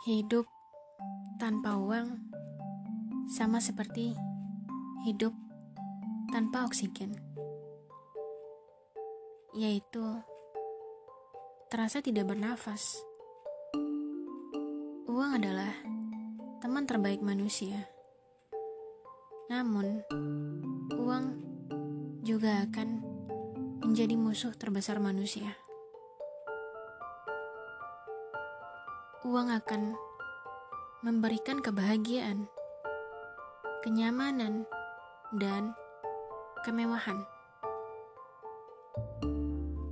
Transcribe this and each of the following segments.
Hidup tanpa uang sama seperti hidup tanpa oksigen, yaitu terasa tidak bernafas. Uang adalah teman terbaik manusia, namun uang juga akan menjadi musuh terbesar manusia. Uang akan memberikan kebahagiaan, kenyamanan, dan kemewahan.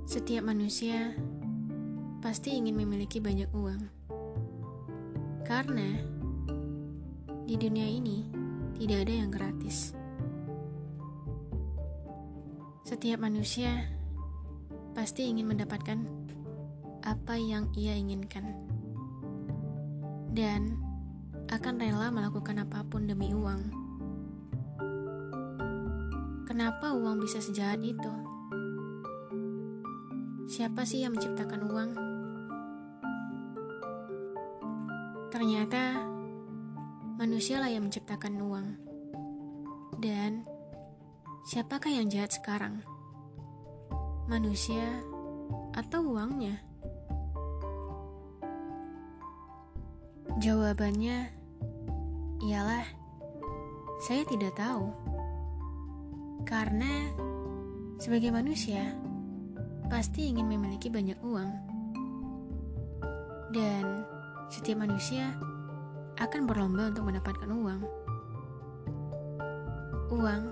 Setiap manusia pasti ingin memiliki banyak uang, karena di dunia ini tidak ada yang gratis. Setiap manusia pasti ingin mendapatkan apa yang ia inginkan dan akan rela melakukan apa pun demi uang. Kenapa uang bisa sejahat itu? Siapa sih yang menciptakan uang? Ternyata manusialah yang menciptakan uang. Dan siapakah yang jahat sekarang? Manusia atau uangnya? Jawabannya ialah saya tidak tahu. Karena sebagai manusia pasti ingin memiliki banyak uang. Dan setiap manusia akan berlomba untuk mendapatkan uang. Uang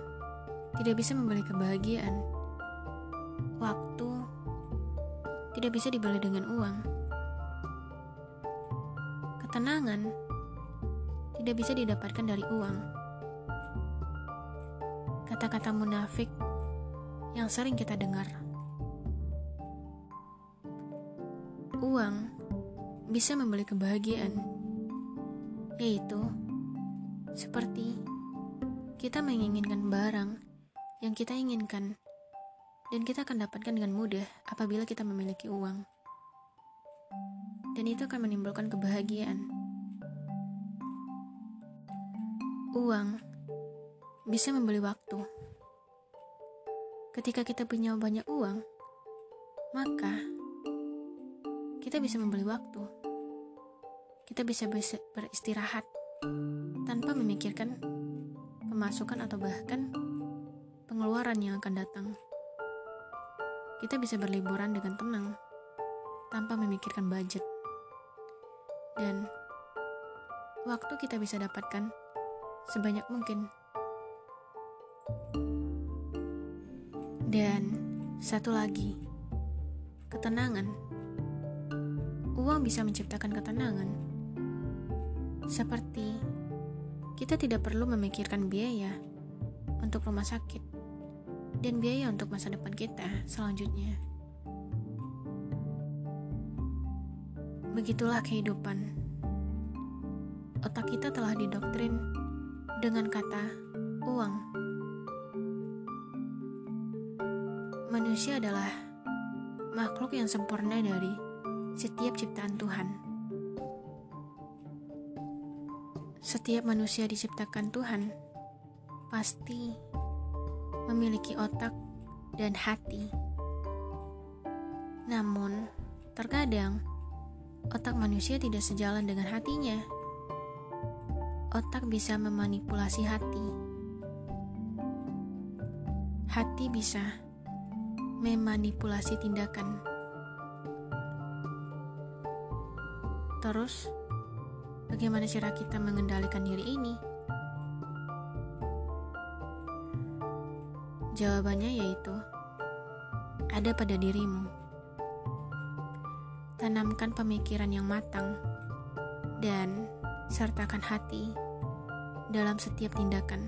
tidak bisa membeli kebahagiaan. Waktu tidak bisa dibeli dengan uang Ketenangan tidak bisa didapatkan dari uang. Kata-kata munafik yang sering kita dengar. Uang bisa membeli kebahagiaan, yaitu seperti kita menginginkan barang yang kita inginkan, dan kita akan dapatkan dengan mudah apabila kita memiliki uang dan itu akan menimbulkan kebahagiaan. Uang bisa membeli waktu. Ketika kita punya banyak uang, maka kita bisa membeli waktu. Kita bisa beristirahat tanpa memikirkan pemasukan atau bahkan pengeluaran yang akan datang. Kita bisa berliburan dengan tenang tanpa memikirkan budget dan waktu kita bisa dapatkan sebanyak mungkin. Dan satu lagi, ketenangan. Uang bisa menciptakan ketenangan. Seperti kita tidak perlu memikirkan biaya untuk rumah sakit dan biaya untuk masa depan kita selanjutnya. Begitulah kehidupan. Otak kita telah didoktrin dengan kata uang. Manusia adalah makhluk yang sempurna dari setiap ciptaan Tuhan. Setiap manusia diciptakan Tuhan pasti memiliki otak dan hati. Namun, terkadang otak manusia tidak sejalan dengan hatinya. Otak bisa memanipulasi hati. Hati bisa memanipulasi tindakan. Terus, bagaimana cara kita mengendalikan diri ini? Jawabannya yaitu ada pada dirimu tanamkan pemikiran yang matang, dan sertakan hati dalam setiap tindakan.